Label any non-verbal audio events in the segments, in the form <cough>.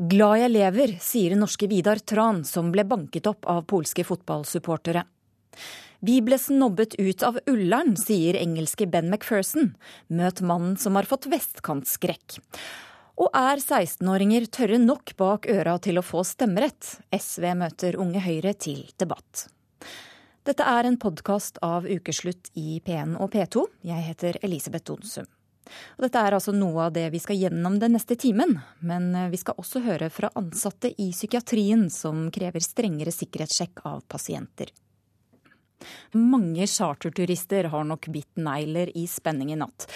Glad jeg lever, sier norske Vidar Tran, som ble banket opp av polske fotballsupportere. Vi ble snobbet ut av Ullern, sier engelske Ben McPherson. Møt mannen som har fått vestkantskrekk. Og er 16-åringer tørre nok bak øra til å få stemmerett? SV møter Unge Høyre til debatt. Dette er en podkast av Ukeslutt i P1 og P2. Jeg heter Elisabeth Donsum. Og dette er altså noe av det vi skal gjennom den neste timen. Men eh, vi skal også høre fra ansatte i psykiatrien som krever strengere sikkerhetssjekk av pasienter. Mange charterturister har nok bitt negler i spenning i natt.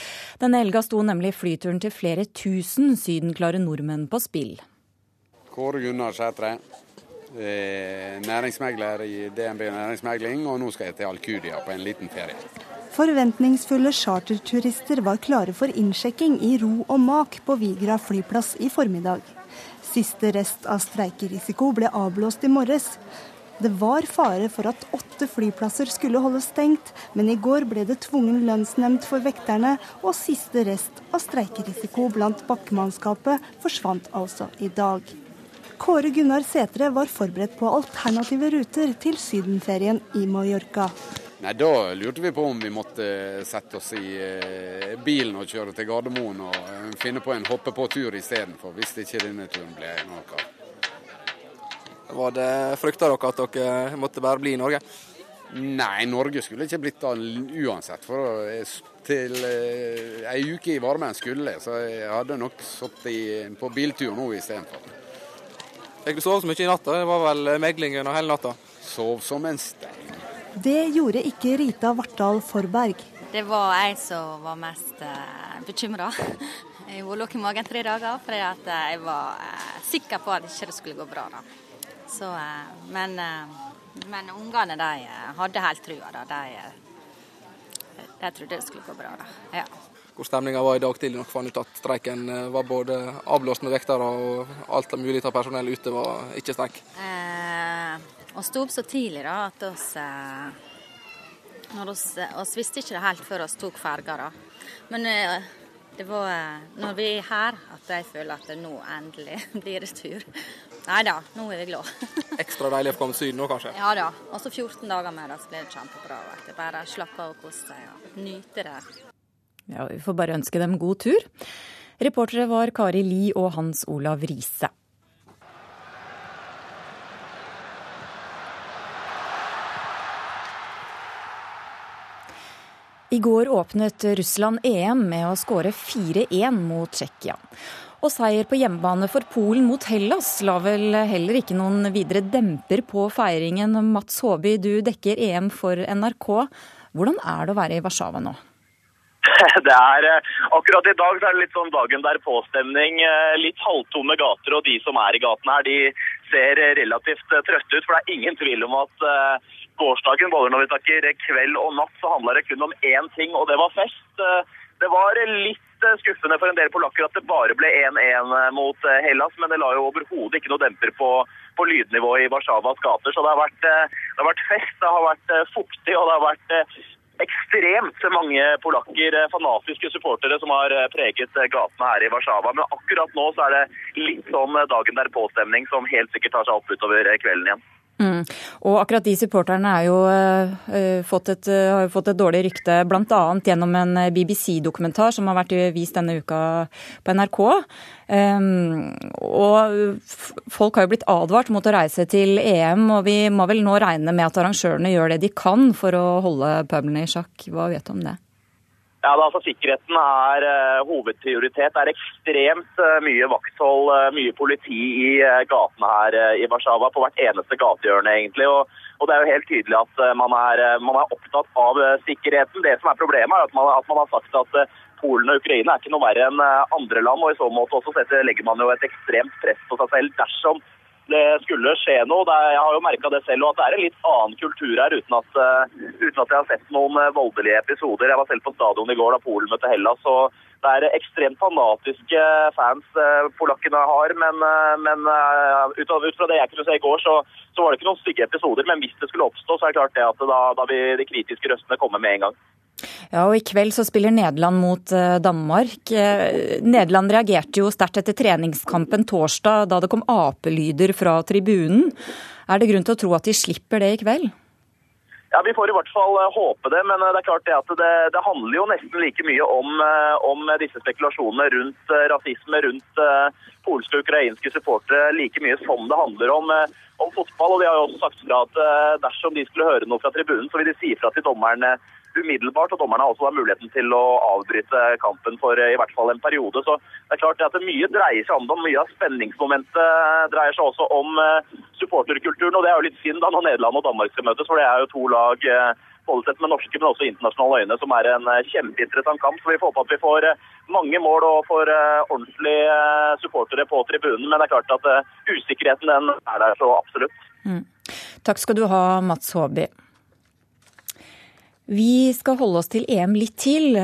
Denne helga sto nemlig flyturen til flere tusen sydenklare nordmenn på spill. Kåre Gunnar Sætre, eh, næringsmegler i DNB Næringsmegling, og nå skal jeg til Alcudia på en liten ferie. Forventningsfulle charterturister var klare for innsjekking i ro og mak på Vigra flyplass i formiddag. Siste rest av streikerisiko ble avblåst i morges. Det var fare for at åtte flyplasser skulle holde stengt, men i går ble det tvungen lønnsnemnd for vekterne, og siste rest av streikerisiko blant bakkemannskapet forsvant altså i dag. Kåre Gunnar Setre var forberedt på alternative ruter til sydenferien i Mallorca. Nei, Da lurte vi på om vi måtte sette oss i eh, bilen og kjøre til Gardermoen og eh, finne på en hoppe på-tur istedenfor, hvis ikke denne turen ble noe av. Var det Frykta dere at dere måtte bare bli i Norge? Nei, Norge skulle ikke blitt av uansett. For til eh, ei uke i varmen skulle så jeg hadde nok sittet på biltur nå istedenfor. Fikk sov så mye i natta? Det var vel meglingen og hele natta? Sov som en stein. Det gjorde ikke Rita Vartdal Forberg. Det var jeg som var mest uh, bekymra. <laughs> Jeg lå i magen tre dager fordi at jeg var uh, sikker på at det ikke skulle gå bra. Da. Så, uh, men, uh, men ungene de hadde helt trua. Da. De, de trodde det skulle gå bra. Da. Ja. Hvor stemninga var i dag tidlig nok fant ut at streiken var både avblåst med vektere og alt mulig av personell ute var ikke streik? Eh, og sto opp så tidlig da, at oss, eh, oss, oss visste ikke det helt før vi tok ferga. da. Men eh, det var eh, når vi er her at jeg føler at det nå endelig <laughs> blir det tur. Nei da, nå er vi glad. <laughs> Ekstra deilig å komme til Syden nå, kanskje? Ja da. Og så 14 dager med det, så blir det kjempebra. Vet du. Bare slappe av og kose seg og nyte det. Ja, Vi får bare ønske dem god tur. Reportere var Kari Li og Hans Olav Riise. I går åpnet Russland EM med å skåre 4-1 mot Tsjekkia. Og seier på hjemmebane for Polen mot Hellas la vel heller ikke noen videre demper på feiringen. Mats Håby, du dekker EM for NRK. Hvordan er det å være i Warszawa nå? <laughs> Det er eh, Akkurat i dag så er det litt sånn dagen der påstemning. Eh, litt halvtomme gater, og de som er i gatene her, de ser relativt eh, trøtte ut. For det er ingen tvil om at gårsdagen, både når vi snakker kveld og natt, så handla det kun om én ting, og det var fest. Det var litt skuffende for en del polakker at det bare ble 1-1 mot Hellas, men det la jo overhodet ikke noe demper på, på lydnivået i Warszawas gater. Så det har, vært, det har vært fest, det har vært fuktig og det har vært ekstremt mange polakker, fanatiske supportere, som har preget gatene her i Warszawa. Men akkurat nå så er det litt sånn dagen der-på-stemning som helt sikkert tar seg opp utover kvelden igjen. Mm. Og akkurat de supporterne er jo, uh, fått et, uh, har fått et dårlig rykte, bl.a. gjennom en BBC-dokumentar som har vært vist denne uka på NRK. Um, og folk har jo blitt advart mot å reise til EM, og vi må vel nå regne med at arrangørene gjør det de kan for å holde pøblene i sjakk. Hva vet du om det? Ja, altså Sikkerheten er uh, hovedprioritet. Det er ekstremt uh, mye vakthold, uh, mye politi i gatene her i Warszawa. På hvert eneste gatehjørne, egentlig. Og, og, Det er jo helt tydelig at man er, man er opptatt av sikkerheten. Det som er Problemet er at man, at man har sagt at Polen og Ukraina er ikke noe verre enn andre land. og I så måte også setter, legger man jo et ekstremt press på seg selv dersom det skulle skje noe. Er, jeg har jo merka det selv, og at det er en litt annen kultur her, uten at, uh, uten at jeg har sett noen uh, voldelige episoder. Jeg var selv på stadion i går da Polen møtte Hellas. og det er ekstremt fanatiske fans polakkene har. Men, men ut, fra det jeg kunne se i går, så, så, var det ikke noen stygge episoder. Men hvis det skulle oppstå, så er det klart det at da, da vil de kritiske røstene komme med en gang. Ja, og I kveld så spiller Nederland mot eh, Danmark. Eh, Nederland reagerte jo sterkt etter treningskampen torsdag, da det kom apelyder fra tribunen. Er det grunn til å tro at de slipper det i kveld? Ja, Vi får i hvert fall eh, håpe det, men det er klart det at det, det handler jo nesten like mye om, om disse spekulasjonene rundt rasisme, rundt polske og ukrainske supportere, like mye som det handler om, om fotball. og De har jo også sagt fra at dersom de skulle høre noe fra tribunen, så vil de si fra til dommeren umiddelbart. og Dommerne har også muligheten til å avbryte kampen for eh, i hvert fall en periode. Så det er klart at Mye dreier seg om det. Mye av spenningsmomentet dreier seg også om eh, supporterkulturen. og Det er jo litt synd da når Nederland og Danmark skal møtes, for det er jo to lag eh, både sett med norske, men også internasjonale øyne, som er en kjempeinteressant kamp. Så Vi får håpe at vi får mange mål og får ordentlige supportere på tribunen. Men det er klart at usikkerheten den er der så absolutt. Mm. Takk skal du ha, Mats Håby. Vi skal holde oss til EM litt til.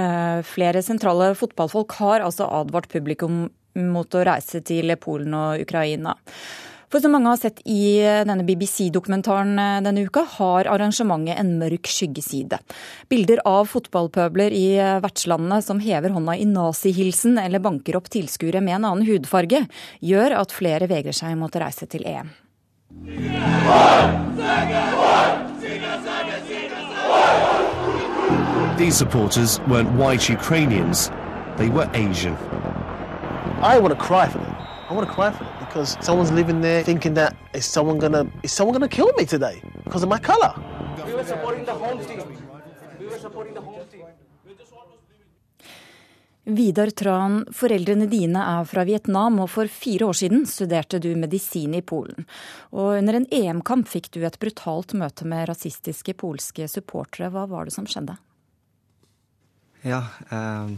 Flere sentrale fotballfolk har altså advart publikum mot å reise til Polen og Ukraina. For som mange har sett i denne BBC-dokumentaren denne uka, har arrangementet en mørk skyggeside. Bilder av fotballpøbler i vertslandene som hever hånda i nazihilsen eller banker opp tilskuere med en annen hudfarge, gjør at flere vegrer seg mot å reise til EM. These supporters weren't white Ukrainians, they were Asian. I want to cry for them. I want to cry for them because someone's living there thinking that is someone gonna is someone gonna kill me today because of my color. We were supporting the home team. We were supporting the home team. Vidar Tran, foreldrene dine er fra Vietnam, og for fire år siden studerte du medisin i Polen. Og under en EM-kamp fikk du et brutalt møte med rasistiske polske supportere. Hva var det som skjedde? Ja, eh,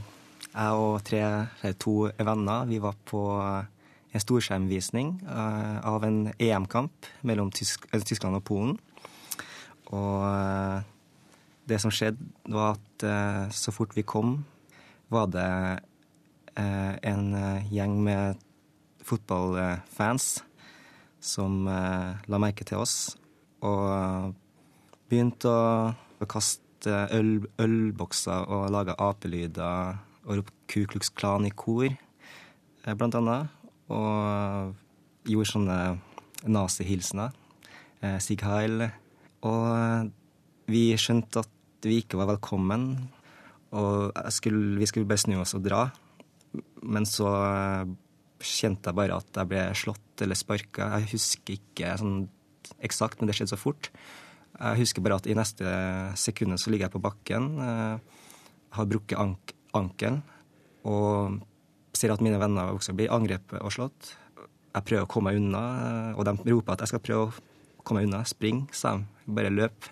jeg og tre, to venner vi var på en storskjermvisning eh, av en EM-kamp mellom Tysk, Tyskland og Polen. Og eh, det som skjedde, var at så fort vi kom var det eh, en eh, gjeng med fotballfans som eh, la merke til oss og begynte å kaste øl, ølbokser og laga apelyder og ropte Ku Klux Klan i kor, blant annet. Og gjorde sånne nazihilsener. Sig Heil. Og vi skjønte at vi ikke var velkommen og skulle, vi skulle bare snu oss og dra. Men så eh, kjente jeg bare at jeg ble slått eller sparka. Jeg husker ikke sånn eksakt, men det skjedde så fort. Jeg husker bare at i neste sekund så ligger jeg på bakken, eh, har brukket ank ankelen og ser at mine venner også blir angrepet og slått. Jeg prøver å komme meg unna, eh, og de roper at jeg skal prøve å komme meg unna. Spring, sa de. Bare løp.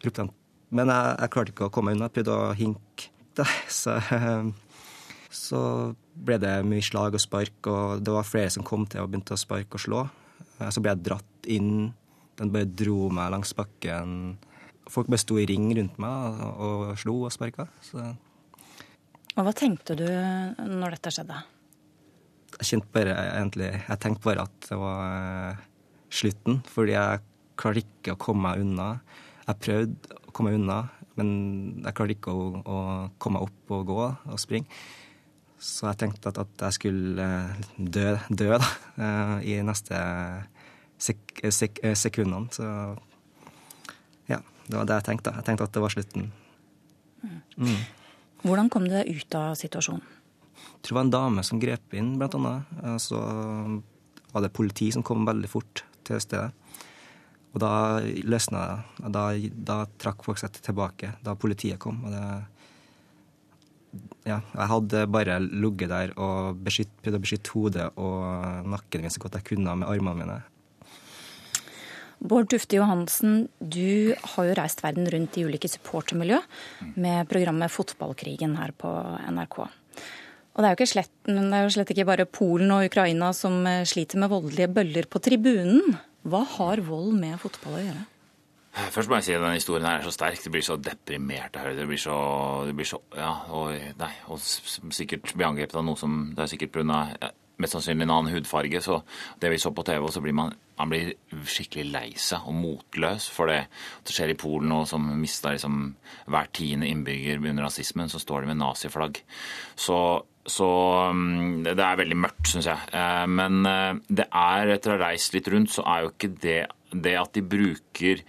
De men jeg, jeg, klarte ikke å komme unna. Jeg prøvde å hinke. Så, <laughs> så, ble det mye slag og spark, og det var flere som kom til og begynte å sparke og slå. Eh, så ble jeg dratt inn. Den bare dro meg langs bakken. Folk bare sto i ring rundt meg og, slo og sparka. Og hva tenkte du når dette skjedde? Jeg kjente bare egentlig Jeg tenkte bare at det var eh, slutten, fordi jeg klarte ikke å komme meg unna. Jeg prøvde å komme meg unna, men jeg klarte ikke å, å komme meg opp og gå og springe. Så jeg tenkte at, at jeg skulle eh, dø, dø da, eh, i neste sek, sek, eh, sekundene. Så ja, det var det jeg tenkte. Jeg tenkte at det var slutten. Mm. Hvordan kom du deg ut av situasjonen? Jeg tror det var en dame som grep inn, blant annet. Så var det politi som kom veldig fort til stedet. Og da løsna det. Da, da trakk folk seg tilbake da politiet kom. og det ja, jeg hadde bare ligget der og beskytt, prøvd å beskytte hodet og nakken min så godt jeg kunne med armene mine. Bård Tufte Johansen, du har jo reist verden rundt i ulike supportermiljø med programmet Fotballkrigen her på NRK. Og det er, jo ikke slett, det er jo slett ikke bare Polen og Ukraina som sliter med voldelige bøller på tribunen. Hva har vold med fotball å gjøre? Først må jeg si at denne historien er så sterk. Det blir så deprimert av høyre. Det blir så, det blir så Ja, og, nei, og sikkert blir angrepet av noe som Det er sikkert pga. Mest sannsynlig en annen hudfarge. Så det vi så på TV, så blir man, man blir skikkelig lei seg og motløs for det. Det skjer i Polen nå, som mista liksom hver tiende innbygger under rasismen, så står de med naziflagg. Så, så mm, det er veldig mørkt, syns jeg. Eh, men eh, det er, etter å ha reist litt rundt, så er jo ikke det, det at de bruker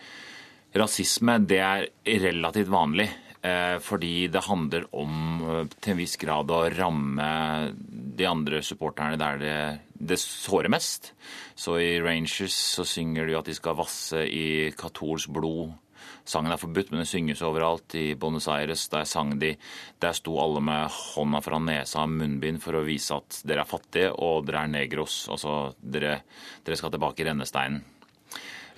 rasisme, det er relativt vanlig. Eh, fordi det handler om eh, til en viss grad å ramme de andre supporterne der det, det sårer mest. Så i Rangers så synger de at de skal vasse i katolsk blod. Sangen er forbudt, men den synges overalt. I Buenos Aires der sang de Der sto alle med hånda fra nesa og munnbind for å vise at dere er fattige og dere er negros. Altså dere, dere skal tilbake i rennesteinen.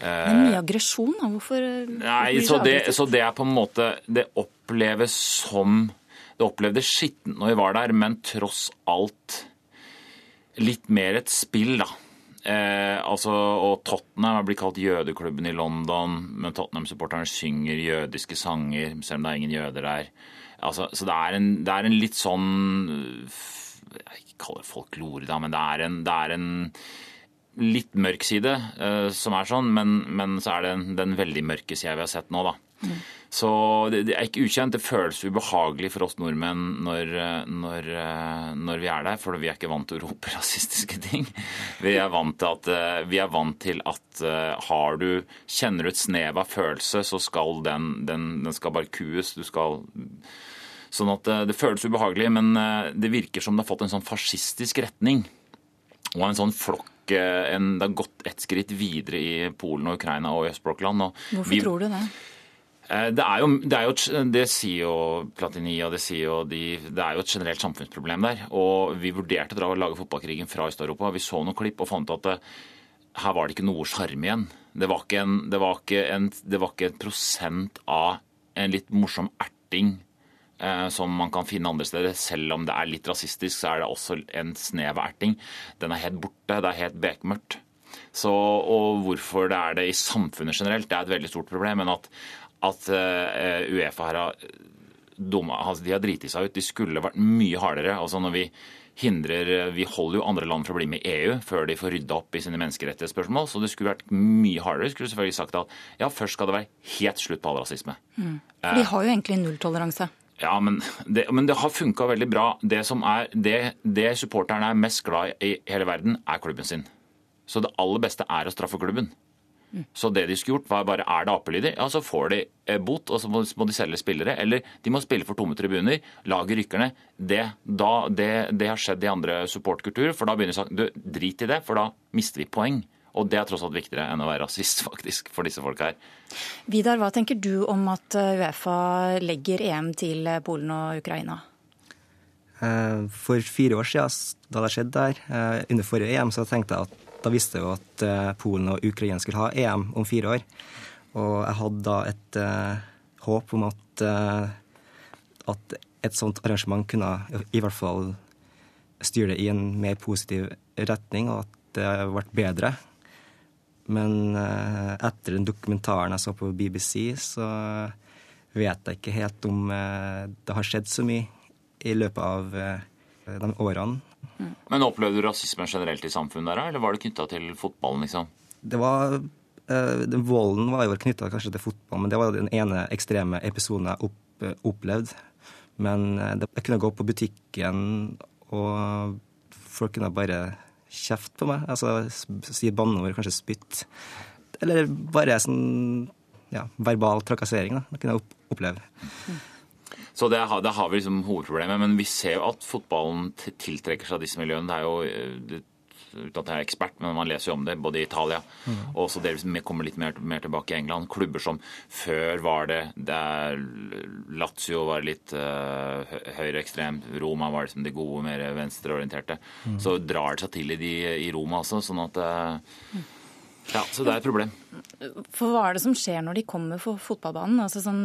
Men mye aggresjon, da? Hvorfor, Nei, så det, så det, er på en måte Det oppleves som Det opplevdes skittent når vi var der, men tross alt litt mer et spill, da. Eh, altså, og Tottenham blitt kalt jødeklubben i London, men Tottenham-supporterne synger jødiske sanger, selv om det er ingen jøder der. Altså, så det er, en, det er en litt sånn Jeg kaller det folklore, da, men det er en, det er en litt mørk side uh, som er sånn, men, men, så er det den, den veldig mørke sida vi har sett nå, da. Mm. Så det, det, er ikke ukjent. Det føles ubehagelig for oss nordmenn når, når, når, vi er der, for vi er ikke vant til å rope <laughs> rasistiske ting. Vi er vant til at, vi er vant til at har du, kjenner du et snev av følelse, så skal den, den, den skal bare kues. Du skal Sånn at det føles ubehagelig, men det virker som det har fått en sånn fascistisk retning. Og en sånn flokk en, det har gått ett skritt videre i Polen og Ukraina og østblokkland. Hvorfor vi, tror du det? Det, er jo, det, er jo, det sier jo Platini og det sier jo de Det er jo et generelt samfunnsproblem der. Og vi vurderte å dra og lage fotballkrigen fra Øst-Europa. Vi så noen klipp og fant at det, her var det ikke noe sjarm igjen. Det var, en, det, var en, det var ikke en prosent av en litt morsom erting Eh, som man kan finne andre steder. Selv om det er litt rasistisk, så er det også en snev erting. Den er helt borte. Det er helt bekmørkt. Så, og hvorfor det er det i samfunnet generelt, det er et veldig stort problem. Men at, at uh, Uefa her har dumme, altså de har driti seg ut. De skulle vært mye hardere. altså når vi hindrer, Vi holder jo andre land fra å bli med i EU før de får rydda opp i sine menneskerettighetsspørsmål. Så det skulle vært mye hardere. De skulle selvfølgelig sagt at ja, først skal det være helt slutt på all rasisme. Mm. For de har jo egentlig nulltoleranse. Ja, men det, men det har funka veldig bra. Det, som er, det, det supporterne er mest glad i i hele verden, er klubben sin. Så det aller beste er å straffe klubben. Så det de skulle gjort, var bare er det apelyder, ja, så får de eh, bot, og så må, de selge spillere. Eller de må spille for tomme tribuner. Laget rykker ned. Det, det har skjedd i andre supportkulturer, for da begynner de å si drit i det, for da mister vi poeng. Og det er tross alt viktigere enn å være rasist, faktisk, for disse folka her. Vidar, hva tenker du om at eh, Uefa legger EM til eh, Polen og Ukraina? Eh, for fire år siden, da det skjedde der, under forrige EM, så tenkte jeg at da visste jeg jo at Polen og Ukraina skulle ha EM om fire år. Og jeg hadde da et uh, håp om at, uh, at et sånt arrangement kunne i hvert fall styre det i en mer positiv retning, og at det ble bedre men eh, etter den dokumentaren jeg så på BBC, så vet jeg ikke helt om eh, det har skjedd så mye i løpet av eh, de årene. Men opplevde du rasisme generelt i samfunnet der, eller var det knytta til fotballen, liksom? Det var den Volden var jo knytta kanskje til fotball, men det var den ene ekstreme episoden jeg opp, opplevde. Men jeg kunne gå på butikken, og folk kunne bare kjeft på meg. Altså si banneord, kanskje spytt. Eller bare sånn ja, verbal trakassering. da, Det kunne jeg oppleve. Så det har, det har, vi liksom hovedproblemet. Men vi ser jo at fotballen tiltrekker seg disse miljøene. Det er jo eh, det, uten at jeg er ekspert, men man leser jo om det både i Italia mm. og så delvis kommer litt mer, mer, tilbake i England. Klubber som før var det, det er, Lazio var litt uh, høyreekstrem, Roma var liksom de gode, mer venstreorienterte. Mm. Så drar det seg til i, de, i Roma også, sånn at uh, ja, Så det er et problem. For Hva er det som skjer når de kommer på fotballbanen? Altså sånn,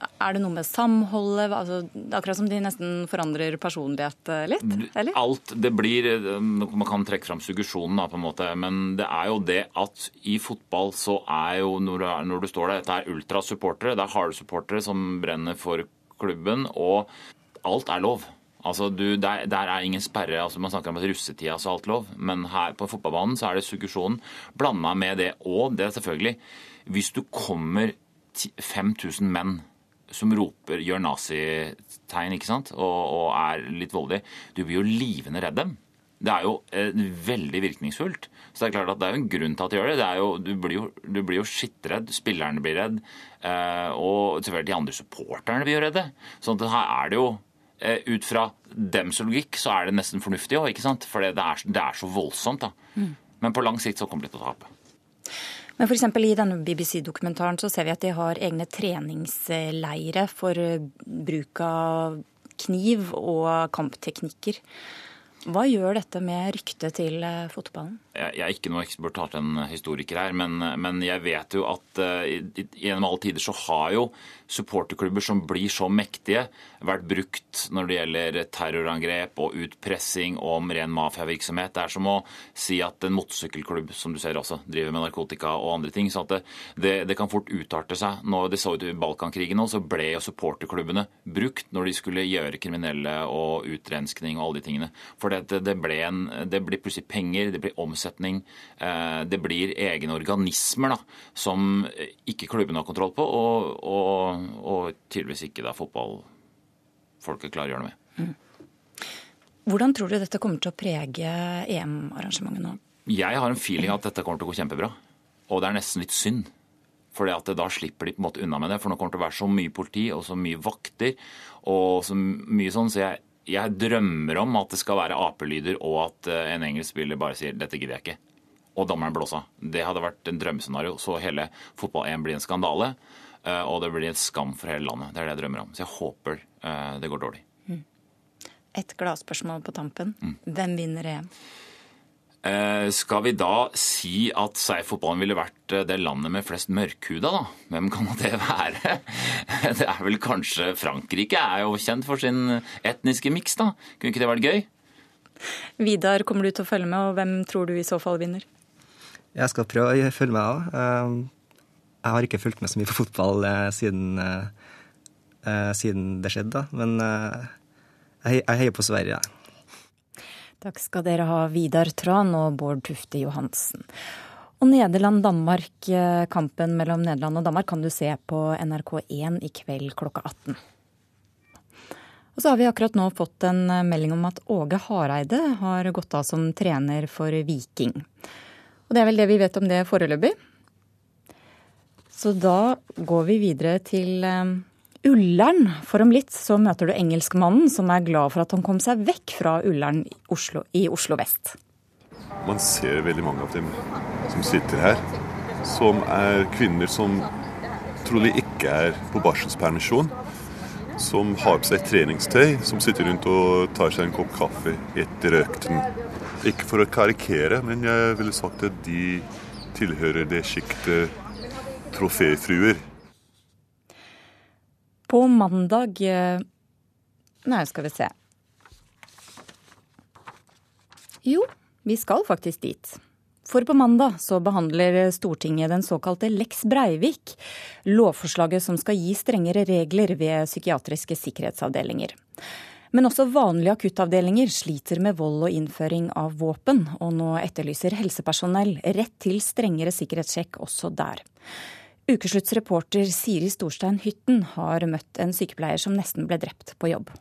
er det noe med samholdet? Altså, akkurat som de nesten forandrer personlighet eh, litt? eller? Alt det blir eh, Man kan trekke fram suggesjonen, da, på en måte. Men det er jo det at i fotball så er jo, når du, når du står der, dette er ultrasupportere. Det er harde supportere som brenner for klubben. Og alt er lov. Altså, du, der, der, er ingen sperre. altså Man snakker om at russetida så alt lov, men her på fotballbanen så er det suggesjonen blanda med det. Og det er selvfølgelig Hvis du kommer 5000 menn som roper, gjør nazitegn ikke sant, og, og er litt voldelig, du blir jo livende redd dem. Det er jo eh, veldig virkningsfullt. Så det er klart at det er jo en grunn til at de gjør det. det jo, du, blir jo, du blir jo skittredd, spillerne blir redd, eh, og selvfølgelig de andre supporterne blir jo redde. Sånn at her er det jo eh, ut fra dems logikk så er det nesten fornuftig òg, ikke sant? For det det er, så voldsomt. da. Mm. Men på lang sikt så kommer de til å tape. Men f.eks. i denne BBC-dokumentaren så ser vi at de har egne treningsleire for bruk av kniv og kampteknikker. Hva gjør dette med ryktet til eh, fotballen? Jeg er ikke noe ekspert en historiker her, men, men, jeg vet jo at uh, gjennom alle tider så har jo supporterklubber som blir så mektige, vært brukt når det gjelder terrorangrep og utpressing om ren mafiavirksomhet. Det er som å si at en motorsykkelklubb som du ser også, driver med narkotika og andre ting. så det, det, det, kan fort utarte seg. Når det så ut i Balkankrigen nå, så ble jo supporterklubbene brukt når de skulle gjøre kriminelle og utrenskning og alle de tingene. For det, det, ble en, det blir plutselig penger, det blir omsetning. Eh, det blir egne organismer da, som ikke klubben har kontroll på, og, og, og tydeligvis ikke da fotballfolket klarer å gjøre noe med. Mm. Hvordan tror du dette kommer til å prege EM-arrangementet nå? Jeg har en feeling at dette kommer til å gå kjempebra. Og det er nesten litt synd. For da slipper de på en måte unna med det. For nå kommer det til å være så mye politi og så mye vakter og så mye sånn. Så jeg, jeg drømmer om at det skal være apelyder, og at eh, en engelsk spiller bare sier 'dette gidder jeg ikke', og dommeren blåser. Det hadde vært en drømmescenario. Så hele fotball-EM blir en skandale, og det blir en skam for hele landet. Det er det jeg drømmer om. Så jeg håper eh, det går dårlig. Mm. Et gladspørsmål på tampen. Mm. Hvem vinner EM? Eh, skal vi da si at seierfotballen ville vært eh, det landet med flest mørkhuda, da? Hvem kan <laughs> det være? <laughs> Det er vel kanskje Frankrike er jo kjent for sin etniske miks, da. Kunne ikke det vært gøy? Vidar, kommer du til å følge med, og hvem tror du i så fall vinner? Jeg skal prøve å følge med òg. Eh, jeg har ikke fulgt med så mye på fotball siden, siden det skjedde, da. Men jeg heier på Sverige. Takk skal dere ha, Vidar Tran og Bård Tufte Johansen. Og Nederland-Danmark, eh, kampen mellom Nederland og Danmark kan du se på NRK1 i kveld klokka 18. Og så har vi akkurat nå fått en eh, melding om at Åge Hareide har gått av som trener for Viking. Og det er vel det vi vet om det foreløpig. Så da går vi videre til eh, Ullern. For om litt så møter du engelskmannen som er glad for at han kom seg vekk fra Ullern i Oslo, i Oslo vest. Man ser veldig mange av dem som sitter her, som er kvinner som trolig ikke er på barselspermisjon. Som har på seg treningstøy, som sitter rundt og tar seg en kopp kaffe etter økten. Ikke for å karikere, men jeg ville sagt at de tilhører det sjiktet troféfruer. På mandag eh, Nei, skal vi se. Jo, vi skal faktisk dit. For på mandag så behandler Stortinget den såkalte Lex Breivik, lovforslaget som skal gi strengere regler ved psykiatriske sikkerhetsavdelinger. Men også vanlige akuttavdelinger sliter med vold og innføring av våpen, og nå etterlyser helsepersonell rett til strengere sikkerhetssjekk også der. Ukeslutts reporter Siri Storstein Hytten har møtt en sykepleier som nesten ble drept på jobb.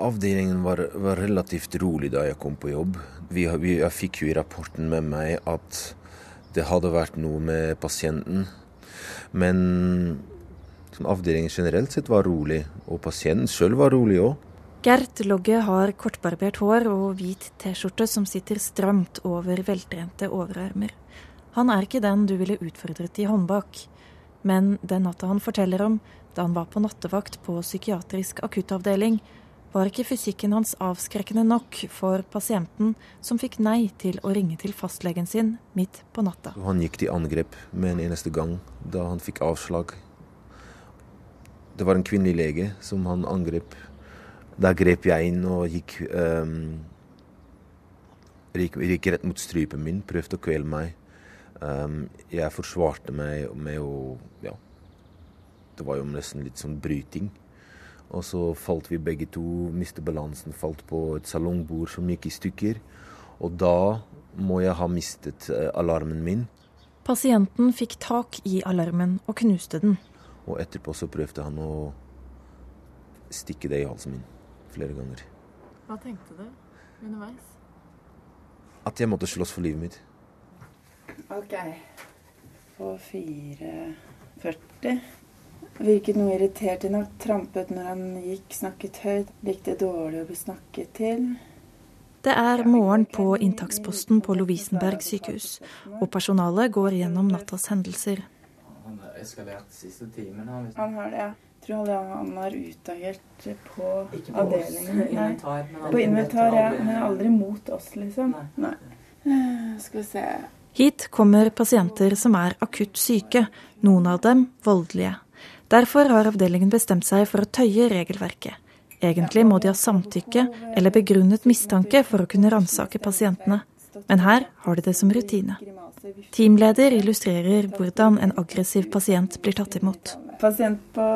Avdelingen var, var relativt rolig da jeg kom på jobb. Vi, vi, jeg fikk jo i rapporten med meg at det hadde vært noe med pasienten. Men avdelingen generelt sett var rolig, og pasienten sjøl var rolig òg. Gert Logge har kortbarbert hår og hvit T-skjorte som sitter stramt over veltrente overarmer. Han er ikke den du ville utfordret i håndbak. Men den natta han forteller om, da han var på nattevakt på psykiatrisk akuttavdeling, var ikke fysikken hans avskrekkende nok for pasienten som fikk nei til å ringe til fastlegen sin midt på natta. Han gikk til angrep med en eneste gang da han fikk avslag. Det var en kvinnelig lege som han angrep. Da grep jeg inn og gikk, um, gikk, gikk rett mot strupen min, prøvde å kvele meg. Um, jeg forsvarte meg med å Ja, det var jo nesten litt sånn bryting. Og så falt vi begge to, mistet balansen, falt på et salongbord som gikk i stykker. Og da må jeg ha mistet eh, alarmen min. Pasienten fikk tak i alarmen og knuste den. Og etterpå så prøvde han å stikke det i halsen min flere ganger. Hva tenkte du underveis? At jeg måtte slåss for livet mitt. OK. Og 4.40 Virket noe irritert i natt. Trampet når han gikk, snakket høyt. Likte dårlig å bli snakket til. Det er morgen på inntaksposten på Lovisenberg sykehus, og personalet går gjennom nattas hendelser. Han har eskalert siste timen. Han, han har det, ja. Jeg tror aldri han har utagert på på avdelingen. <laughs> oss, inventar, på inventar, ja. Men aldri mot oss, liksom. Nei. Skal vi se Hit kommer pasienter som er akutt syke, noen av dem voldelige. Derfor har avdelingen bestemt seg for å tøye regelverket. Egentlig må de ha samtykke eller begrunnet mistanke for å kunne ransake pasientene, men her har de det som rutine. Teamleder illustrerer hvordan en aggressiv pasient blir tatt imot. Pasient på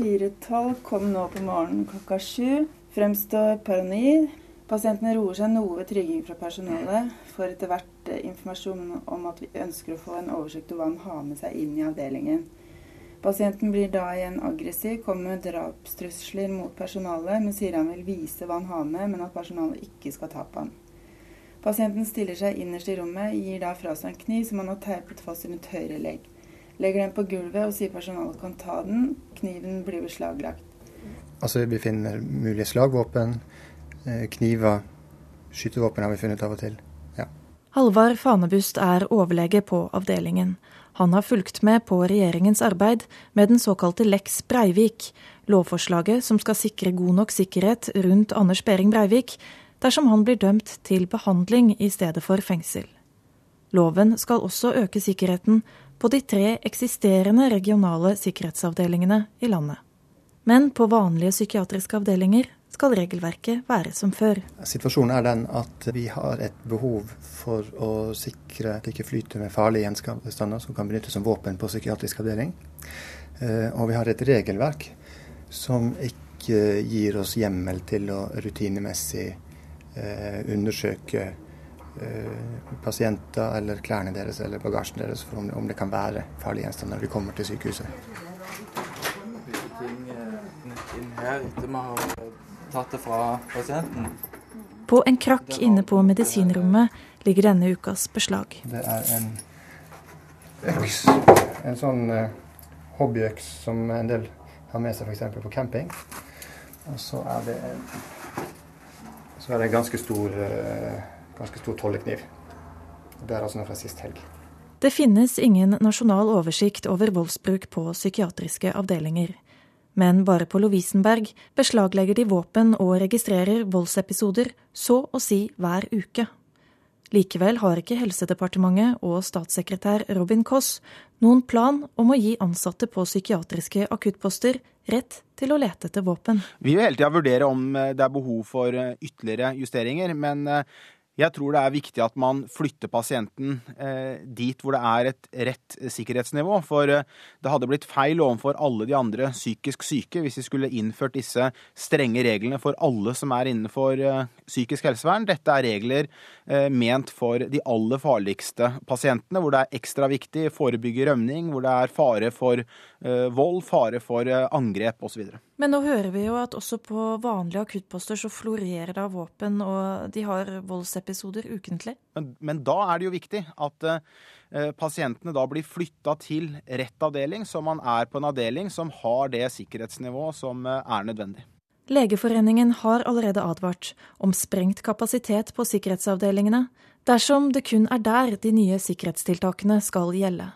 412 kom nå på morgenen klokka sju. Fremstår paranoid. Pasienten roer seg noe ved trygging fra personalet. Får etter hvert eh, informasjon om at vi ønsker å få en oversikt over hva han har med seg inn i avdelingen. Pasienten blir da igjen aggressiv, kommer med drapstrusler mot personalet, men sier han vil vise hva han har med, men at personalet ikke skal ta på han. Pasienten stiller seg innerst i rommet, gir da fra seg en kniv som han har teipet fast rundt høyre legg. Legger den på gulvet og sier personalet kan ta den. Kniven blir beslaglagt. Altså, vi finner mulige slagvåpen, eh, kniver, skytevåpen har vi funnet av og til. Halvard Fanebust er overlege på avdelingen. Han har fulgt med på regjeringens arbeid med den såkalte Lex Breivik, lovforslaget som skal sikre god nok sikkerhet rundt Anders Behring Breivik dersom han blir dømt til behandling i stedet for fengsel. Loven skal også øke sikkerheten på de tre eksisterende regionale sikkerhetsavdelingene i landet. Men på vanlige psykiatriske avdelinger skal regelverket være som før. Situasjonen er den at vi har et behov for å sikre at det ikke flyter med farlige gjenstander som kan benyttes som våpen på psykiatrisk avdeling. Eh, Og vi har et regelverk som ikke gir oss hjemmel til å rutinemessig eh, undersøke eh, pasienter eller klærne deres eller bagasjen deres for om, det kan være farlige gjenstander når de kommer til sykehuset. Ting inn her etter vi har tatt det fra pasienten. På en krakk inne på medisinrommet ligger denne ukas beslag. Det er en øks, en sånn eh, hobbyøks som en del har med seg f.eks. på camping. Og så er det en, så er det en ganske stor, eh, ganske stor tollekniv. Det er altså noe fra sist helg. Det finnes ingen nasjonal oversikt over voldsbruk på psykiatriske avdelinger. Men bare på Lovisenberg beslaglegger de våpen og registrerer voldsepisoder så å si hver uke. Likevel har ikke Helsedepartementet og statssekretær Robin Koss noen plan om å gi ansatte på psykiatriske akuttposter rett til å lete etter våpen. Vi vil hele tida vurdere om eh, det er behov for eh, ytterligere justeringer, men eh, jeg tror det er viktig at man flytter pasienten eh, dit hvor det er et rett sikkerhetsnivå. For eh, det hadde blitt feil overfor alle de andre psykisk syke hvis vi skulle innført disse strenge reglene for alle som er innenfor eh, psykisk helsevern. Dette er regler eh, ment for de aller farligste pasientene, hvor det er ekstra viktig å forebygge rømning, hvor det er fare for eh, vold, fare for eh, angrep osv. Men nå hører vi jo at også på vanlige akuttposter så florerer det av våpen, og de har voldsepisoder ukentlig. Men, men da er det jo viktig at eh, pasientene da blir flytta til rett avdeling, så man er på en avdeling som har det sikkerhetsnivået som eh, er nødvendig. Legeforeningen har allerede advart om sprengt kapasitet på sikkerhetsavdelingene dersom det kun er der de nye sikkerhetstiltakene skal gjelde.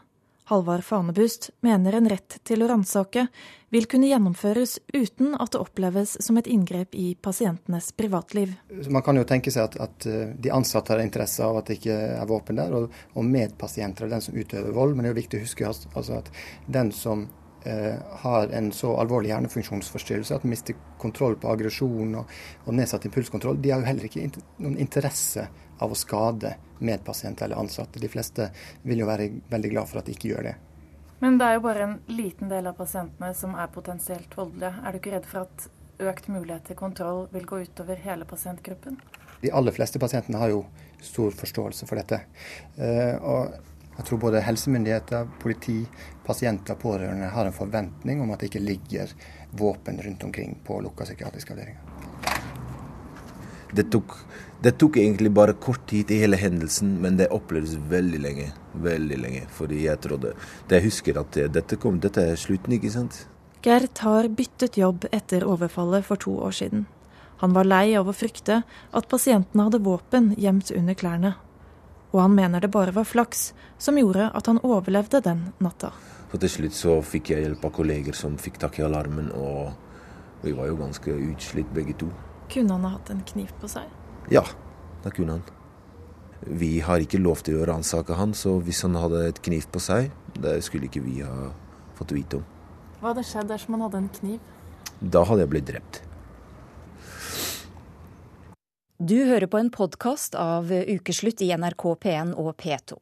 Halvard Fanebust mener en rett til å ransake vil kunne gjennomføres uten at det oppleves som et inngrep i pasientenes privatliv. Man kan jo tenke seg at, at eh, de ansatte har interesse av at det ikke er våpen der, og, og medpasienter er den som utøver vold. Men det er jo viktig å huske altså at den som eh, har en så alvorlig hjernefunksjonsforstyrrelse at de mister kontroll på aggresjon og, og nedsatt impulskontroll, de har jo heller ikke noen interesse av å skade medpasienter eller ansatte. De fleste vil jo være veldig glad for at de ikke gjør det. Men det er jo bare en liten del av pasientene som er potensielt voldelige. Er du ikke redd for at økt mulighet til kontroll vil gå utover hele pasientgruppen? De aller fleste pasientene har jo stor forståelse for dette. Eh, og jeg tror både helsemyndigheter, politi, pasienter og pårørende har en forventning om at det ikke ligger våpen rundt omkring på lukka psykiatriske avdelinger. Det tok, det tok egentlig bare kort tid i hele hendelsen, men det opplevdes veldig lenge. Veldig lenge. Fordi jeg trodde Jeg husker at dette kom, dette er slutten, ikke sant? Gert har byttet jobb etter overfallet for to år siden. Han var lei av å frykte at pasientene hadde våpen gjemt under klærne. Og han mener det bare var flaks som gjorde at han overlevde den natta. Så til slutt så fikk jeg hjelp av kolleger som fikk tak i alarmen, og vi var jo ganske utslitt begge to. Kunne han ha hatt en kniv på seg? Ja, det kunne han. Vi har ikke lov til å ransake han, så hvis han hadde et kniv på seg, det skulle ikke vi ha fått vite om. Hva hadde skjedd dersom han hadde en kniv? Da hadde jeg blitt drept. Du hører på en podkast av Ukeslutt i NRK P1 og P2.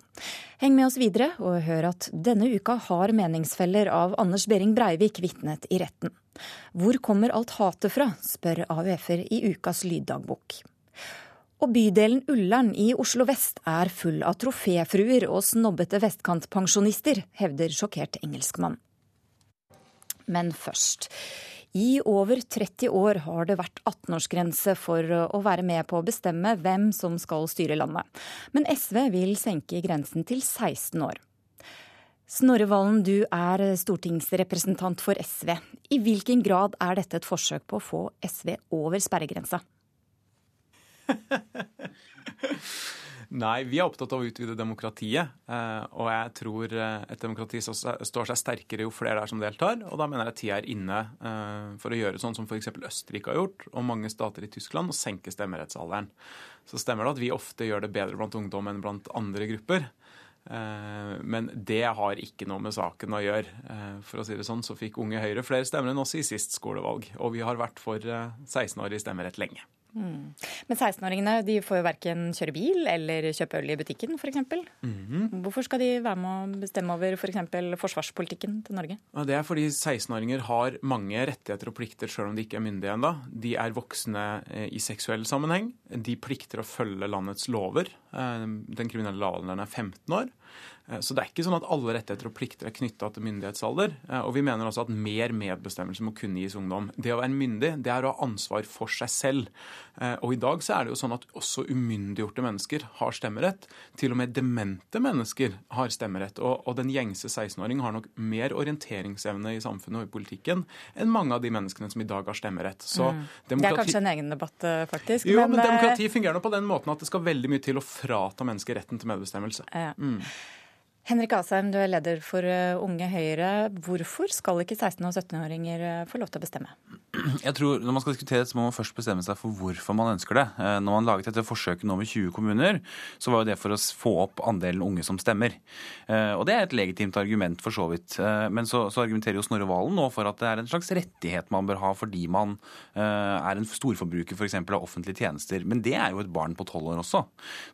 Heng med oss videre og hør at denne uka har meningsfeller av Anders Behring Breivik vitnet i retten. Hvor kommer alt hatet fra, spør AUF-er i ukas lyddagbok. Og bydelen Ullern i Oslo vest er full av troféfruer og snobbete vestkantpensjonister, hevder sjokkert engelskmann. Men først. I over 30 år har det vært 18-årsgrense for å være med på å bestemme hvem som skal styre landet. Men SV vil senke grensen til 16 år. Snorre Valen, du er stortingsrepresentant for SV. I hvilken grad er dette et forsøk på å få SV over sperregrensa? <laughs> Nei, vi er opptatt av å utvide demokratiet. Eh, og jeg tror eh, et demokrati står seg sterkere jo flere det er som deltar. Og da mener jeg tida er inne eh, for å gjøre sånn som f.eks. Østerrike har gjort, og mange stater i Tyskland, og senke stemmerettsalderen. Så stemmer det at vi ofte gjør det bedre blant ungdom enn blant andre grupper. Men det har ikke noe med saken å gjøre. For å si det sånn, så fikk Unge Høyre flere stemmer enn oss i sist skolevalg. Og vi har vært for 16-årig stemmerett lenge. Mm. Men 16-åringene de får jo verken kjøre bil eller kjøpe øl i butikken f.eks. Mm. Hvorfor skal de være med å bestemme over f.eks. For forsvarspolitikken til Norge? Det er fordi 16-åringer har mange rettigheter og plikter selv om de ikke er myndige ennå. De er voksne eh, i seksuell sammenheng. De plikter å følge landets lover. Eh, den kriminelle lavalderen er 15 år. Eh, så det er ikke sånn at alle rettigheter og plikter er knytta til myndighetsalder. Eh, og vi mener også at mer medbestemmelse må kunne gis ungdom. Det å være myndig, det er å ha ansvar for seg selv. Eh, og i dag så er det jo sånn at også umyndiggjorte mennesker har stemmerett. Til og med demente mennesker har stemmerett. Og, og den gjengse 16-åring har nok mer orienteringsevne i samfunnet og i politikken enn mange av de menneskene som i dag har stemmerett. Så mm. demokrati... Det er kanskje en egen debatt, faktisk. Jo, men, men demokrati fungerer nå på den måten at det skal veldig mye til å frata mennesker retten til medbestemmelse. Ja. Mm. Henrik Asheim, du er leder for eh, Unge Høyre. Hvorfor skal ikke 16- og 17-åringer eh, få lov til å bestemme? Jeg tror Når man skal diskutere det, så må man først bestemme seg for hvorfor man ønsker det. Eh, når man laget dette forsøket nå med 20 kommuner, så var jo det for å få opp andelen unge som stemmer. Og det er et legitimt argument, for så vidt. Men så, så argumenterer jo Snorre Valen nå for at det er en slags rettighet man bør ha fordi man er en storforbruker f.eks. av offentlige tjenester. Men det er jo et barn på tolv år også.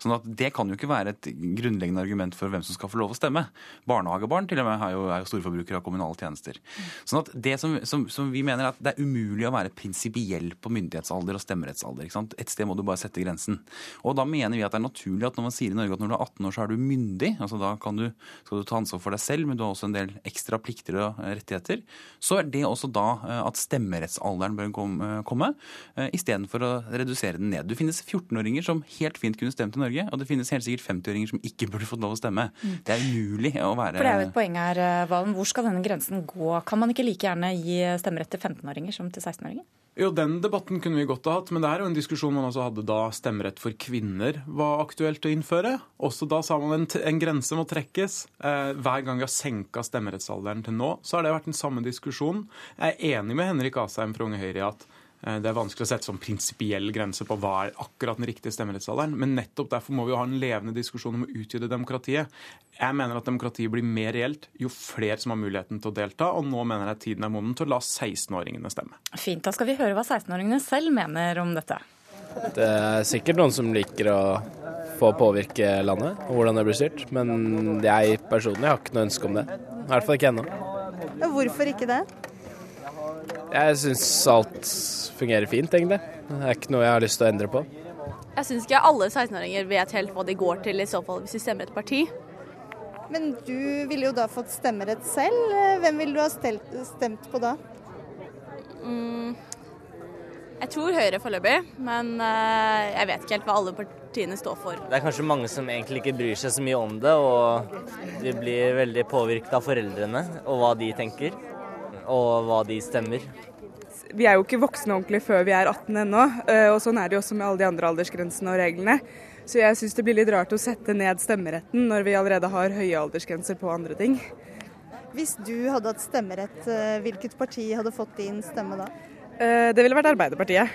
Sånn at det kan jo ikke være et grunnleggende argument for hvem som skal få lov å stemme stemme. Barnehagebarn til og med er jo, er jo storforbrukere av kommunale tjenester. Sånn at det som, som, som, vi mener er at det er umulig å være prinsipiell på myndighetsalder og stemmerettsalder. Et sted må du bare sette grensen. Og da mener vi at det er naturlig at når man sier i Norge at når du er 18 år, så er du myndig. altså Da du, skal du ta ansvar for deg selv, men du har også en del ekstra plikter og rettigheter. Så er det også da eh, at stemmerettsalderen bør eh, komme, eh, istedenfor å redusere den ned. Det finnes 14-åringer som helt fint kunne stemt i Norge, og det finnes helt sikkert 50-åringer som ikke burde fått lov å stemme. Mm. Det er umulig å være For Det er jo et poeng her, eh, Valen. Hvor skal denne grensen gå? Kan man ikke like gjerne gi stemmerett til 15-åringer som til 16-åringer? Jo, Den debatten kunne vi godt ha hatt, men det er jo en diskusjon man også hadde da stemmerett for kvinner var aktuelt å innføre. Også da sa man en, en grense må trekkes. Eh, hver gang vi har senka stemmerettsalderen til nå, så har det vært den samme diskusjonen. Jeg er enig med Henrik Asheim fra Unge Høyre i at det er vanskelig å sette sånn prinsipiell grense på hva er akkurat den riktige stemmerettsalderen. Men nettopp derfor må vi jo ha en levende diskusjon om å utvide demokratiet. Jeg mener at demokratiet blir mer reelt jo flere som har muligheten til å delta, og nå mener jeg tiden er moden til å la 16-åringene stemme. Fint. Da skal vi høre hva 16-åringene selv mener om dette. Det er sikkert noen som liker å få påvirke landet og hvordan det blir styrt, men jeg personlig har ikke noe ønske om det. I hvert fall ikke ennå. Hvorfor ikke det? Jeg syns alt fungerer fint, egentlig. Det er ikke noe jeg har lyst til å endre på. Jeg syns ikke alle 16-åringer vet helt hva de går til, i så fall hvis de stemmer et parti. Men du ville jo da fått stemmerett selv. Hvem ville du ha stelt, stemt på da? Mm, jeg tror Høyre foreløpig, men eh, jeg vet ikke helt hva alle partiene står for. Det er kanskje mange som egentlig ikke bryr seg så mye om det, og de blir veldig påvirket av foreldrene og hva de tenker, og hva de stemmer. Vi er jo ikke voksne ordentlig før vi er 18 ennå, eh, og sånn er det jo også med alle de andre aldersgrensene og reglene. Så jeg syns det blir litt rart å sette ned stemmeretten når vi allerede har høye aldersgrenser på andre ting. Hvis du hadde hatt stemmerett, eh, hvilket parti hadde fått din stemme da? Eh, Det ville vært Arbeiderpartiet.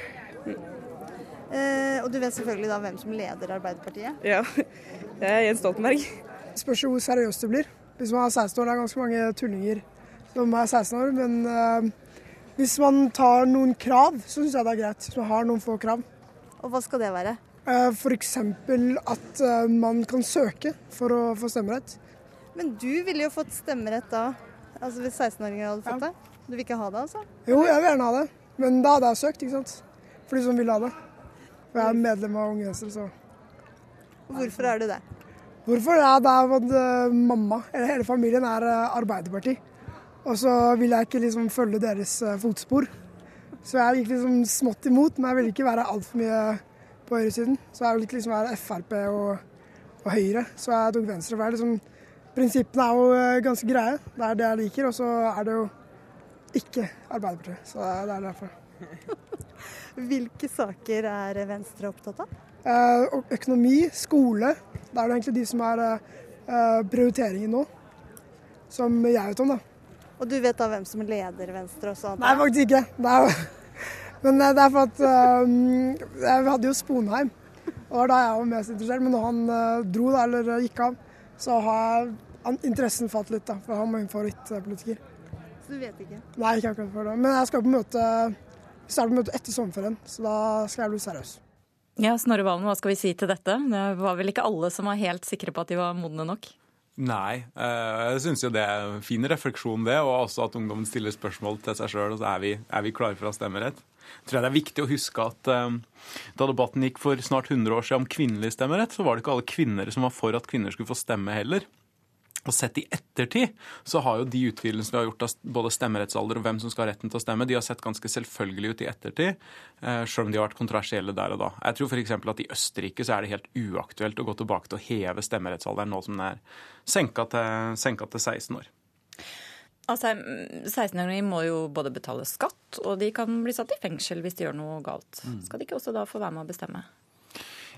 Eh, og du vet selvfølgelig da hvem som leder Arbeiderpartiet? Ja, <laughs> det er Jens Stoltenberg. Spørs jo hvor seriøst det blir. Hvis man er 16 år, det er ganske mange tullinger som er 16 år. Men uh, hvis man tar noen krav, så syns jeg det er greit. Hvis man har noen få krav. Og hva skal det være? Uh, F.eks. at uh, man kan søke for å få stemmerett. Men du ville jo fått stemmerett da, altså hvis 16-åringer hadde fått det. Du vil ikke ha det, altså? Jo, jeg vil gjerne ha det. Men da hadde jeg søkt, ikke sant. For de som vil ha det. Og jeg er medlem av Unge Venstre, så Hvorfor er du det? Hvorfor? Ja, det er eh, mamma, eller hele familien, er Arbeiderpartiet. Arbeiderparti. Og så vil jeg ikke liksom følge deres eh, fotspor. Så jeg gikk liksom smått imot, men jeg ville ikke være altfor mye på høyresiden. Så jeg ville liksom være Frp og, og Høyre, så jeg tok Venstre. For jeg liksom, prinsippene er jo eh, ganske greie. Det er det jeg liker. Og så er det jo ikke Arbeiderpartiet. Så det er derfor. <laughs> Hvilke saker er Venstre opptatt av? Eh, økonomi, skole. Det er det egentlig de som er eh, prioriteringen nå. Som jeg vet om, da. Og du vet da hvem som leder Venstre også? sånt? Nei, faktisk ikke. Det er, <laughs> men eh, det er for at um, Jeg hadde jo Sponheim. Og det var da jeg var mest interessert. Men når han uh, dro, da, eller gikk av, så har interessen falt litt, da. For han var min favorittpolitiker. Så du vet ikke? Nei, ikke akkurat for det. Men jeg skal på møte starter på møte etter sommerferien, så da skal jeg bli seriøs. Ja, Snorre Valen, hva skal vi si til dette? Det var vel ikke alle som var helt sikre på at de var modne nok? Nei, eh, jeg syns jo det er en fin refleksjon, det. Og også at ungdommen stiller spørsmål til seg sjøl, og så er vi, er vi klare for å ha stemmerett. Jeg tror det er viktig å huske at eh, da debatten gikk for snart 100 år siden om kvinnelig stemmerett, så var det ikke alle kvinner som var for at kvinner skulle få stemme heller. Og sett i ettertid så har jo de utvidelsene vi har gjort av både stemmerettsalder og hvem som skal ha retten til å stemme, de har sett ganske selvfølgelig ut i ettertid, eh, selv om de har vært kontroversielle der og da. Jeg tror f.eks. at i Østerrike så er det helt uaktuelt å gå tilbake til å heve stemmerettsalderen nå som den er senka til, senka til 16 år. Altså, 16-åringer må jo både betale skatt, og de kan bli satt i fengsel hvis de gjør noe galt. Skal de ikke også da få være med å bestemme?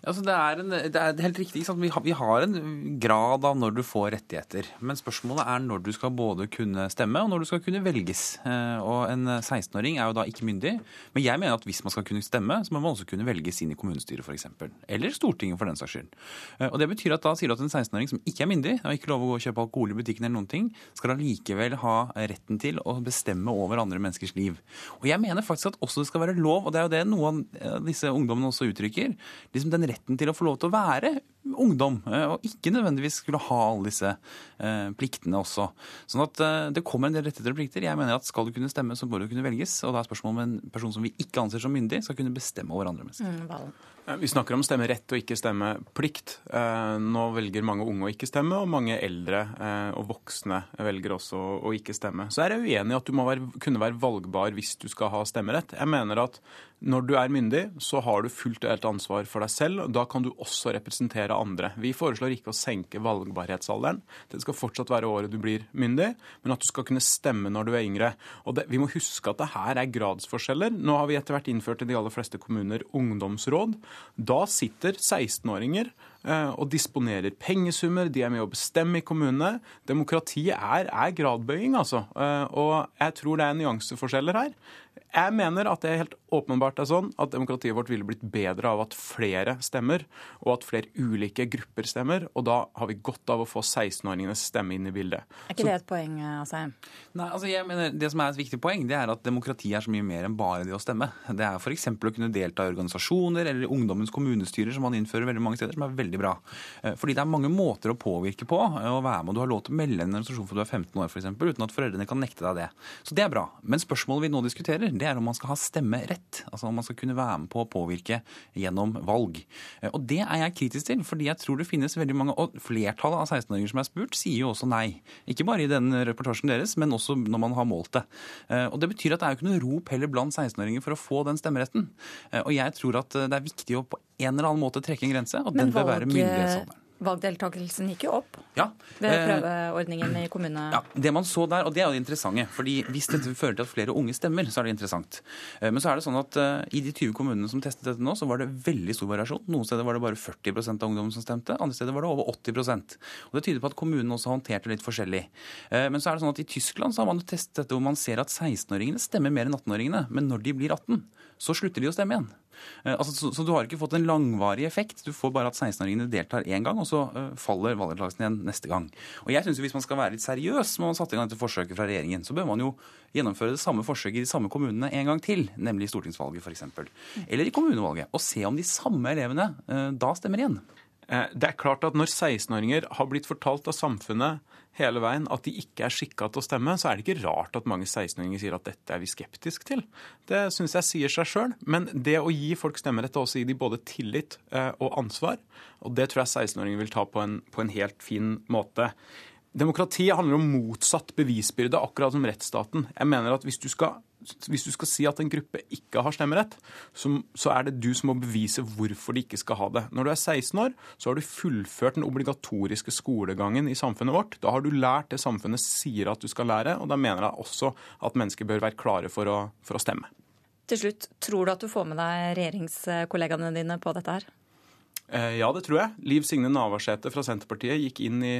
Altså, det, er en, det er helt riktig. Vi har, vi har en grad av når du får rettigheter. Men spørsmålet er når du skal både kunne stemme og når du skal kunne velges. Eh, Og En 16-åring er jo da ikke myndig. Men jeg mener at hvis man skal kunne stemme, så må man også kunne velges inn i kommunestyret f.eks. Eller Stortinget for den saks skyld. Eh, Og Det betyr at da sier du at en 16-åring som ikke er myndig, og ikke lov å gå og kjøpe alkohol i butikken eller noen ting, skal allikevel ha retten til å bestemme over andre menneskers liv. Og jeg mener faktisk at også det skal være lov, og det er jo det noen av disse ungdommene også uttrykker, liksom den retten til å få lov til å være ungdom, eh, og ikke nødvendigvis skulle ha alle disse eh, pliktene også. Sånn at eh, det kommer en del rettigheter og plikter. Jeg mener at skal du kunne stemme, så må du kunne velges. Og da er spørsmålet om en person som vi ikke anser som myndig, skal kunne bestemme over andre mennesker. Eh, Vi snakker om stemmerett og ikke stemmeplikt. Nå velger mange unge å ikke stemme, og mange eldre og voksne velger også å ikke stemme. Så er jeg uenig i at du må være, kunne være valgbar hvis du skal ha stemmerett. Jeg mener at når du er myndig, så har du fullt og helt ansvar for deg selv. Da kan du også representere andre. Vi foreslår ikke å senke valgbarhetsalderen. Det skal fortsatt være året du blir myndig, men at du skal kunne stemme når du er yngre. Og det, Vi må huske at det her er gradsforskjeller. Nå har vi etter hvert innført i de aller fleste kommuner ungdomsråd. Da sitter 16-åringer eh, og disponerer pengesummer, de er med å bestemme i kommunene. Demokratiet er, er gradbøying, altså. Eh, Og jeg tror det er nyanseforskjeller her. Jeg mener at det helt åpenbart er sånn at demokratiet vårt ville blitt bedre av at flere stemmer, og at flere ulike grupper stemmer. Og da har vi godt av å få 16-åringenes stemme inn i bildet. Er ikke det et poeng, Asheim? Nei, altså jeg mener Det som er et viktig poeng, det er at demokrati er så mye mer enn bare det å stemme. Det er f.eks. å kunne delta i organisasjoner eller ungdommens kommunestyrer, som man innfører veldig mange steder, som er veldig veldig bra. Eh, fordi det er mange måter å påvirke på eh, å være med. Du har lov til å melde en organisasjon for du er 15 år, f.eks., uten at foreldrene kan nekte deg det. Så det er bra. Men spørsmålet vi nå diskuterer, det er om man skal ha stemmerett. Altså om man skal kunne være med på å påvirke gjennom valg. Og det er jeg kritisk til, fordi jeg tror det finnes veldig mange Og flertallet av 16-åringer som er spurt, sier jo også nei. Ikke bare i den reportasjen deres, men også når man har målt det. Og det betyr at det er jo ikke noe rop heller blant 16-åringer for å få den stemmeretten. Og jeg tror at det er viktig å på en eller annen måte trekke en grense, og den bør være myndighetsalderen. Valgdeltakelsen gikk jo opp ja. ved prøveordningen i kommune... Ja, Det man så der, og det er jo det interessante. fordi Hvis dette fører til at flere unge stemmer, så er det interessant. Men så er det sånn at i de 20 kommunene som testet dette nå, så var det veldig stor variasjon. Noen steder var det bare 40 av ungdommen som stemte, andre steder var det over 80 Og Det tyder på at kommunene også håndterte litt forskjellig. Men så er det sånn at i Tyskland så har man testet dette hvor man ser at 16-åringene stemmer mer enn 18-åringene. Men når de blir 18, så slutter de å stemme igjen. Altså, så, så, du har ikke fått en langvarig effekt. Du får bare at 16-åringene deltar én gang, og så uh, faller valgdeltakelsen igjen neste gang. Og jeg synes jo Hvis man skal være litt seriøs når man satte i gang dette forsøket fra regjeringen, så bør man jo gjennomføre det samme forsøket i de samme kommunene en gang til, nemlig i stortingsvalget f.eks. Eller i kommunevalget, og se om de samme elevene uh, da stemmer igjen. Det er klart at Når 16-åringer har blitt fortalt av samfunnet hele veien at de ikke er skikka til å stemme, så er det ikke rart at mange 16-åringer sier at dette er vi skeptisk til. Det syns jeg sier seg sjøl. Men det å gi folk stemmerett er også gi dem både tillit og ansvar. Og det tror jeg 16-åringer vil ta på en, på en helt fin måte. Demokratiet handler om motsatt bevisbyrde, akkurat som rettsstaten. Jeg mener at hvis du skal, hvis du skal si at en gruppe ikke har stemmerett, så, så, er det du som må bevise hvorfor de ikke skal ha det. Når du er 16 år, så har du fullført den obligatoriske skolegangen i samfunnet vårt. Da har du lært det samfunnet sier at du skal lære, og da mener jeg også at mennesker bør være klare for å, for å stemme. Til slutt, tror du at du får med deg regjeringskollegaene dine på dette her? Ja, det tror jeg. Liv Signe Navarsete fra Senterpartiet gikk inn i,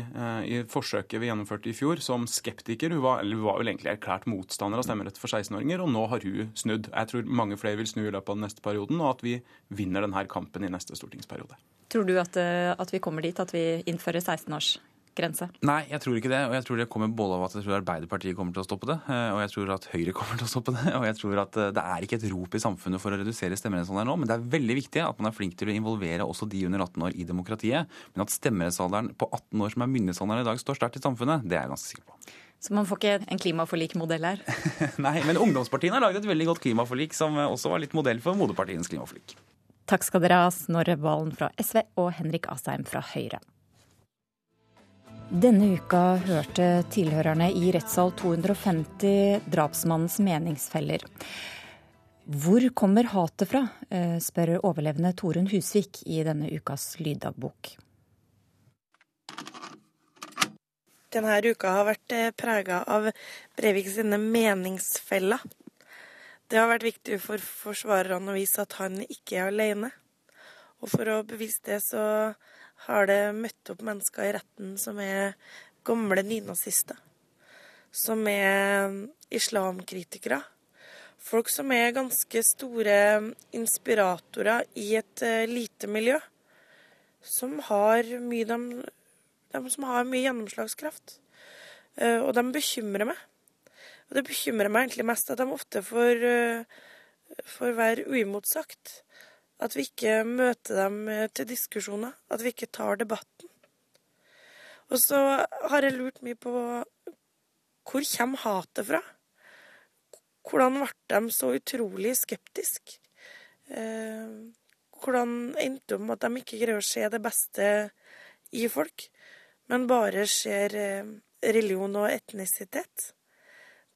i, forsøket vi gjennomførte i fjor som skeptiker. Hun var, var vel egentlig erklært motstander av stemmerett for 16-åringer, og nå har hun snudd. Jeg tror mange flere vil snu i løpet av den neste perioden, og at vi vinner denne kampen i neste stortingsperiode. Tror du at, at vi kommer dit, at vi innfører 16-års grense? Nei, jeg tror ikke det. Og jeg tror det kommer både av at jeg tror Arbeiderpartiet kommer til å stoppe det, og jeg tror at Høyre <laughs> kommer til å stoppe det. Og jeg tror at det er ikke et rop i samfunnet for å redusere stemmerettsalderen nå, men det er veldig viktig at man er flink til å involvere også de under 18 år i demokratiet. Men at stemmerettsalderen på 18 år, som er myndighetsalderen i dag, står sterkt i samfunnet, det er jeg ganske sikker på. Så man får ikke en klimaforlikmodell her? <laughs> Nei, men ungdomspartiene har laget et veldig godt klimaforlik som også var litt modell for moderpartienes klimaforlik. Takk skal dere ha, Snorre Valen fra SV og Henrik Asheim fra Høyre. Denne uka hørte tilhørerne i rettssal 250 drapsmannens meningsfeller. Hvor kommer hatet fra, spør overlevende Torunn Husvik i denne ukas lyddagbok. Denne uka har vært prega av Breivik sine meningsfeller. Det har vært viktig for forsvarerne å vise at han ikke er alene. Og for å bevise det, så har det møtt opp mennesker i retten som er gamle nynazister. Som er islamkritikere. Folk som er ganske store inspiratorer i et lite miljø. Som har mye, de, de som har mye gjennomslagskraft. Og de bekymrer meg. Og det bekymrer meg egentlig mest at de ofte får, får være uimotsagt. At vi ikke møter dem til diskusjoner. At vi ikke tar debatten. Og så har jeg lurt mye på hvor kommer hatet fra? Hvordan ble de så utrolig skeptiske? Hvordan endte det med at de ikke greier å se det beste i folk, men bare ser religion og etnisitet?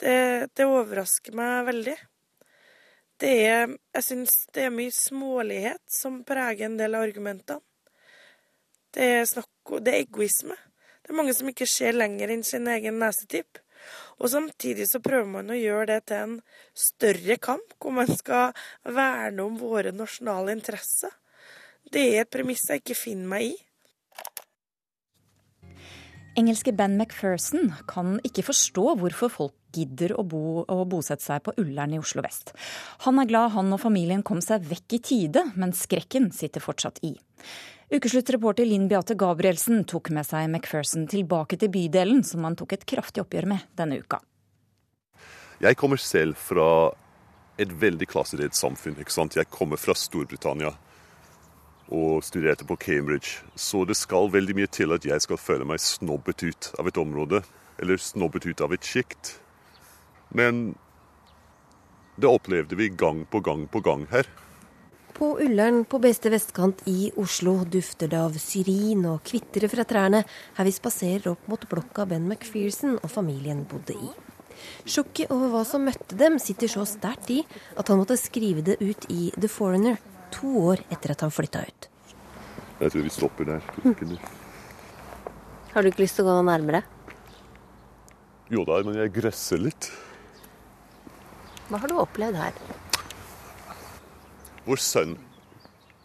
Det, det overrasker meg veldig. Det er, jeg syns det er mye smålighet som preger en del av argumentene. Det er, snakk, det er egoisme. Det er mange som ikke ser lenger enn sin egen nesetipp. Og samtidig så prøver man å gjøre det til en større kamp, hvor man skal verne om våre nasjonale interesser. Det er et premiss jeg ikke finner meg i. Engelske Ben McPherson kan ikke forstå hvorfor folk gidder å, bo, å bosette seg på Ullern i Oslo vest. Han er glad han og familien kom seg vekk i tide, men skrekken sitter fortsatt i. Ukesluttreporter Linn Beate Gabrielsen tok med seg McPherson tilbake til bydelen, som han tok et kraftig oppgjør med denne uka. Jeg kommer selv fra et veldig klassedelt samfunn. ikke sant? Jeg kommer fra Storbritannia. og studerte på Cambridge. Så det skal veldig mye til at jeg skal føle meg snobbet ut av et område, eller snobbet ut av et sjikt. Men det opplevde vi gang på gang på gang her. På Ullern på beste vestkant i Oslo dufter det av syrin og kvitrer fra trærne her vi spaserer opp mot blokka Ben McPherson og familien bodde i. Sjokket over hva som møtte dem, sitter så sterkt i at han måtte skrive det ut i The Foreigner to år etter at han flytta ut. Jeg tror vi stopper der. Mm. Har du ikke lyst til å gå nærmere? Jo da, men jeg gresser litt. Hva har du opplevd her? Vår sønn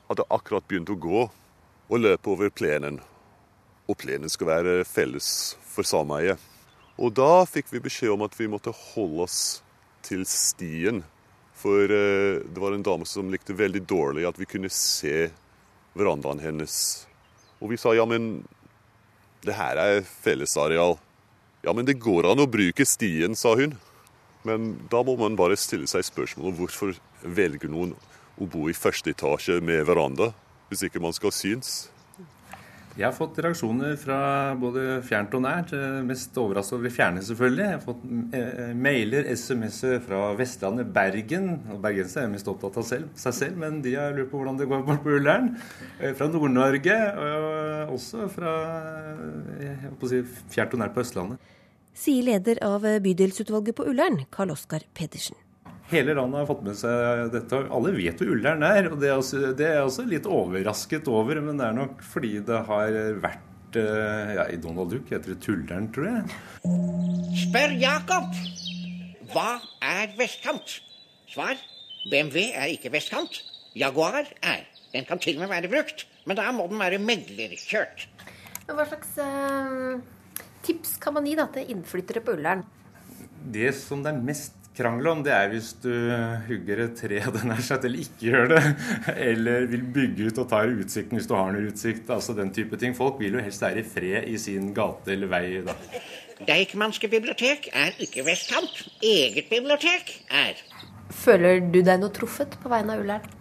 hadde akkurat begynt å gå og løpe over plenen. Og plenen skulle være felles for sameiet. Og da fikk vi beskjed om at vi måtte holde oss til stien. For eh, det var en dame som likte veldig dårlig at vi kunne se verandaen hennes. Og vi sa ja, men det her er fellesareal. Ja, men det går an å bruke stien, sa hun. Men da må man bare stille seg spørsmålet hvorfor velger noen å bo i første etasje med veranda hvis ikke man skal synes? Jeg har fått reaksjoner fra både fjernt og nært. Mest overrasket over det fjerne, selvfølgelig. Jeg har fått eh, mailer, SMS-er fra Vestlandet, Bergen. og Bergensere er mest opptatt av selv, seg selv, men de har lurt på hvordan det går på Ullern. Eh, fra Nord-Norge, og også fra eh, si, fjernt og nært på Østlandet. Sier leder av bydelsutvalget på Ullern, Karl Oskar Pedersen. Hele landet har fått med seg dette. Alle vet hvor Ullern er. og det er, også, det er jeg også litt overrasket over. Men det er nok fordi det har vært eh, ja, I Donald Duck heter det Tullern, tror jeg. Spør Jakob. Hva er vestkant? Svar. BMW er ikke vestkant. Jaguar er. Den kan til og med være brukt. Men da må den være meglerkjørt. Hva slags uh, tips kan man gi da, til innflyttere på Ullern? Det som det er mest krangel om, det er hvis du hugger et tre av den sett, eller ikke gjør det. Eller vil bygge ut og tar utsikten hvis du har noe utsikt. Altså den type ting. Folk vil jo helst være i fred i sin gate eller vei. da. Deichmanske bibliotek er ikke vestkant. Eget bibliotek er. Føler du deg noe truffet på vegne av Ullern?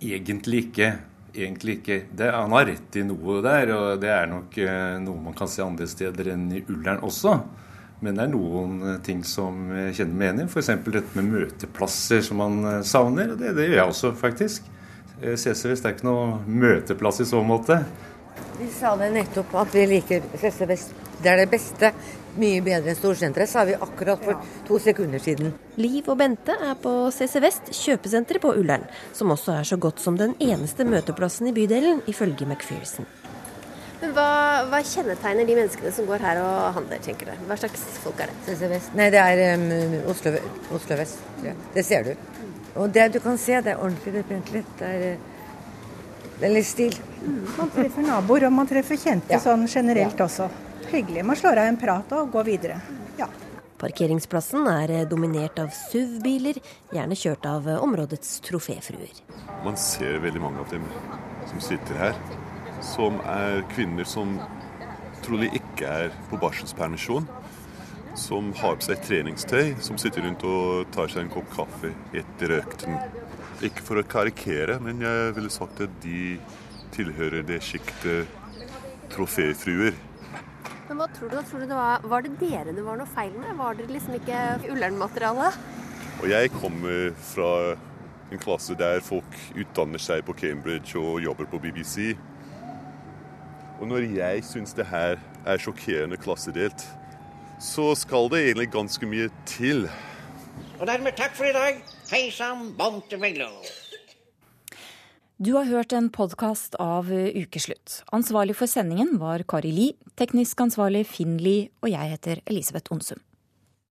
Egentlig ikke. Egentlig ikke. Det, han har rett i noe der, og det er nok eh, noe man kan se andre steder enn i Ullern også. Men det er noen eh, ting som jeg kjenner meg igjen i. F.eks. dette med møteplasser som man eh, savner. og Det, det gjør jeg også, faktisk. CC Vest er ikke noe møteplass i så måte. Vi sa det nettopp at vi liker CC Vest. Det er det beste. Mye bedre enn Storsenteret, sa vi akkurat for to sekunder siden. Liv og Bente er på CC Vest, kjøpesenteret på Ullern, som også er så godt som den eneste møteplassen i bydelen, ifølge McPherson. Men hva, hva, kjennetegner de menneskene som går her og handler, tenker du? Hva slags folk er det? CC Vest? Nei, det er um, Oslo, Oslo, Vest. Ja. Det ser du. Og det du kan se, det er ordentlig, det er pent Det er, det er litt stil. Mm, man treffer naboer, og man treffer kjente ja. sånn generelt ja. også hyggelig. Man slår av en prat og går videre. Ja. Parkeringsplassen er dominert av SUV-biler, gjerne kjørt av områdets troféfruer. Man ser veldig mange av dem som sitter her, som er kvinner som trolig ikke er på barselspermisjon. Som har på seg treningstøy, som sitter rundt og tar seg en kopp kaffe etter økten. Ikke for å karikere, men jeg ville sagt at de tilhører det sjiktet troféfruer. Men hva tror du? Tror du det var, var, det dere det var noe feil med? Var dere liksom ikke Ullern-materiale? Og jeg kommer fra en klasse der folk utdanner seg på Cambridge og jobber på BBC. Og når jeg syns det her er sjokkerende klassedelt, så skal det egentlig ganske mye til. Og dermed takk for i dag. Hei sann, Bontevello. Du har hørt en podkast av Ukeslutt. Ansvarlig for sendingen var Kari Li, teknisk ansvarlig Finn Li, og jeg heter Elisabeth Onsum.